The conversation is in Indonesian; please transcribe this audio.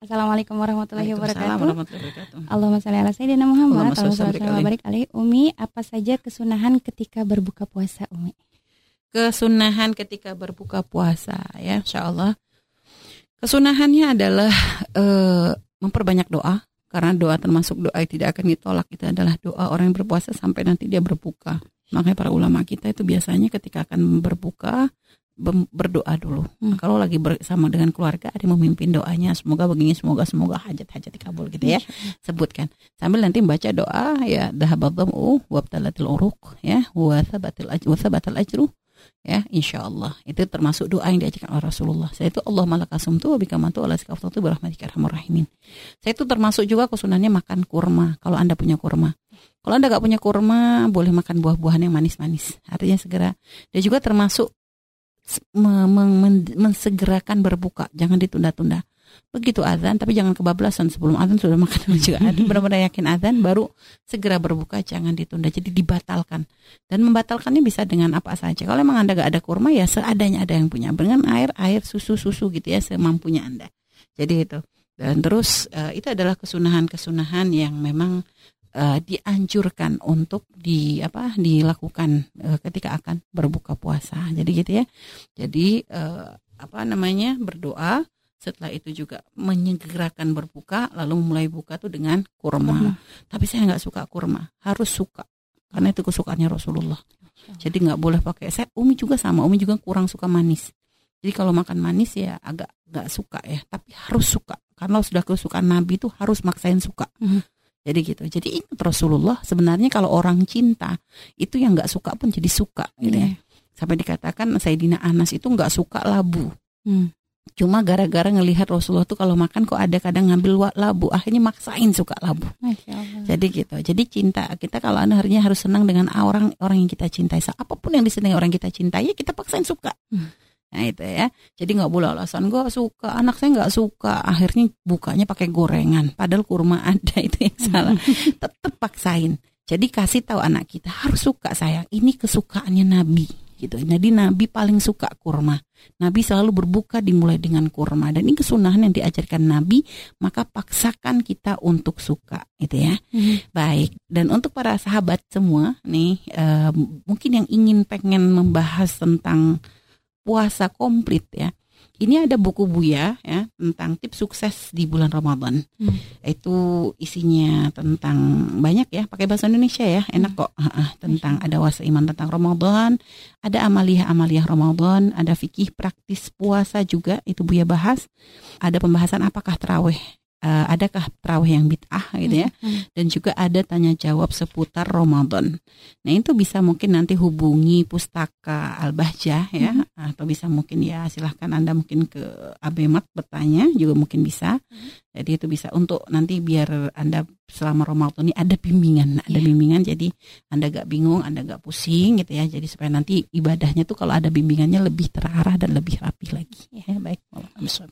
Assalamualaikum warahmatullahi wabarakatuh. warahmatullahi wabarakatuh. Allahumma shalli ala sayyidina Muhammad. Allahumma shalli barik alaih. Umi, apa saja kesunahan ketika berbuka puasa, Umi? Kesunahan ketika berbuka puasa ya, insya Allah. Kesunahannya adalah eh, memperbanyak doa karena doa termasuk doa yang tidak akan ditolak itu adalah doa orang yang berpuasa sampai nanti dia berbuka. Makanya para ulama kita itu biasanya ketika akan berbuka berdoa dulu. Hmm. Kalau lagi bersama dengan keluarga ada yang memimpin doanya semoga begini semoga semoga hajat-hajat dikabul gitu ya. Sebutkan. Sambil nanti membaca doa ya dahabadhamu wabtalatil uruq ya wa thabatil ajru wa thabatal ajru ya insyaallah itu termasuk doa yang diajarkan oleh Rasulullah saya itu Allah malakasumtu wa bikamantu ala sikaftu birahmatika arhamar rahimin saya itu termasuk juga kesunahnya makan kurma kalau anda punya kurma kalau anda nggak punya kurma boleh makan buah-buahan yang manis-manis artinya segera dan juga termasuk mensegerakan berbuka. Jangan ditunda-tunda. Begitu azan tapi jangan kebablasan sebelum azan sudah makan juga. Ada benar-benar yakin azan baru segera berbuka jangan ditunda. Jadi dibatalkan. Dan membatalkannya bisa dengan apa saja. Kalau memang anda gak ada kurma ya seadanya ada yang punya. Dengan air air susu susu gitu ya semampunya anda. Jadi itu. Dan terus eh, itu adalah kesunahan-kesunahan yang memang eh, dianjurkan untuk di apa dilakukan eh, ketika akan berbuka puasa. Jadi gitu ya. Jadi eh, apa namanya berdoa. Setelah itu juga menyegerakan berbuka lalu mulai buka tuh dengan kurma. Kurma. tapi saya nggak suka kurma. Harus suka. Karena itu kesukaannya Rasulullah. Jadi nggak boleh pakai. Saya Umi juga sama. Umi juga kurang suka manis. Jadi kalau makan manis ya agak nggak suka ya. Tapi harus suka. Karena sudah kesukaan Nabi itu harus maksain suka. Mhm. Jadi gitu jadi ingat Rasulullah sebenarnya kalau orang cinta itu yang nggak suka pun jadi suka gitu ya Iya. sampai dikatakan Sayyidina Anas itu nggak suka labu Hmm. cuma gara-gara ngelihat Rasulullah tuh kalau makan kok ada kadang ngambil labu akhirnya maksain suka labu jadi gitu. Jadi cinta kita kalau akhirnya harus senang dengan orang orang yang kita cintai. Apa pun yang disenangi orang kita cintai ya kita paksain suka. Hmm. Nah itu ya. Jadi nggak boleh alasan gue suka, anak saya nggak suka. Akhirnya bukanya pakai gorengan. Padahal kurma ada itu yang salah. Tetap paksain. Jadi kasih tahu anak kita harus suka sayang. Ini kesukaannya Nabi gitu. Jadi Nabi paling suka kurma. Nabi selalu berbuka dimulai dengan kurma dan ini kesunahan yang diajarkan Nabi maka paksakan kita untuk suka gitu ya. Mhm. Baik, dan untuk para sahabat semua nih, eh, mungkin yang ingin pengen membahas tentang puasa komplit ya. Ini ada buku Buya ya tentang tips sukses di bulan Ramadan. Hmm. Itu isinya tentang banyak ya, pakai bahasa Indonesia ya, enak kok. Ah, ah, tentang ada wasa iman tentang Ramadan, ada amaliyah-amaliyah Ramadan, ada fikih praktis puasa juga itu Buya bahas. Ada pembahasan apakah terawih eh, adakah terawih yang bid'ah gitu ya Hmm. dan juga ada tanya jawab seputar Ramadan. Nah itu bisa mungkin nanti hubungi pustaka Al Bahjah ya Mhm. atau bisa mungkin ya silahkan anda mungkin ke Abemat bertanya juga mungkin bisa. Jadi itu bisa untuk nanti biar anda selama Ramadan ini ada bimbingan, ada Iya. bimbingan jadi anda gak bingung, anda gak pusing gitu ya. Jadi supaya nanti ibadahnya tuh kalau ada bimbingannya lebih terarah dan lebih rapi lagi. Ya baik. Wallahu a'lam bishawab.